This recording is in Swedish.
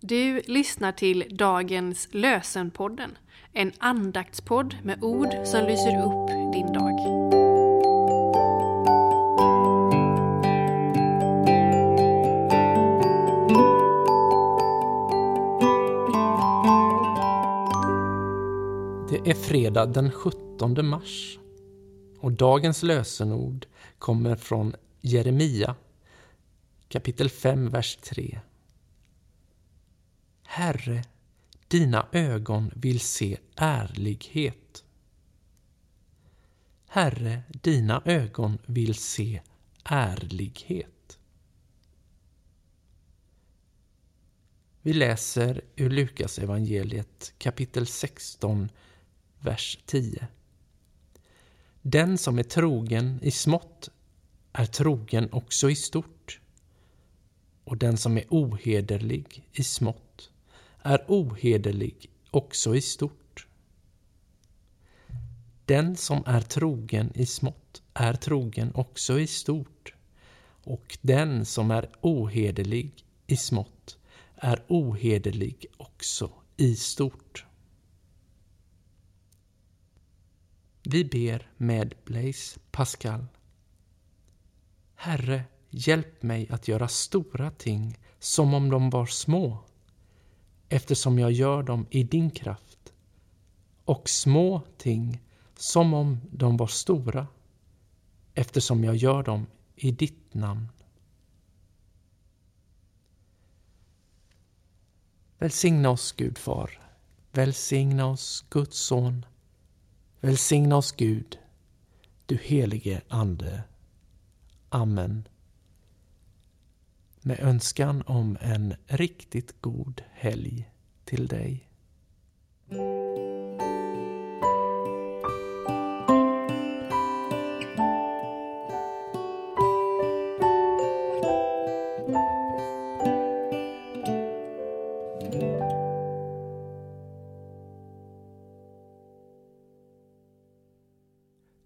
Du lyssnar till dagens Lösenpodden, en andaktspodd med ord som lyser upp din dag. Det är fredag den 17 mars och dagens lösenord kommer från Jeremia kapitel 5, vers 3. Herre, dina ögon vill se ärlighet. Herre, dina ögon vill se ärlighet. Vi läser ur Lukas evangeliet kapitel 16, vers 10. Den som är trogen i smått är trogen också i stort. Och den som är ohederlig i smått är ohederlig också i stort. Den som är trogen i smått är trogen också i stort. Och den som är ohederlig i smått är ohederlig också i stort. Vi ber med Blaise Pascal. Herre, hjälp mig att göra stora ting som om de var små, eftersom jag gör dem i din kraft, och små ting som om de var stora, eftersom jag gör dem i ditt namn. Välsigna oss, Gud Far. Välsigna oss, Guds Son. Välsigna oss, Gud, du helige Ande. Amen. Med önskan om en riktigt god helg till dig.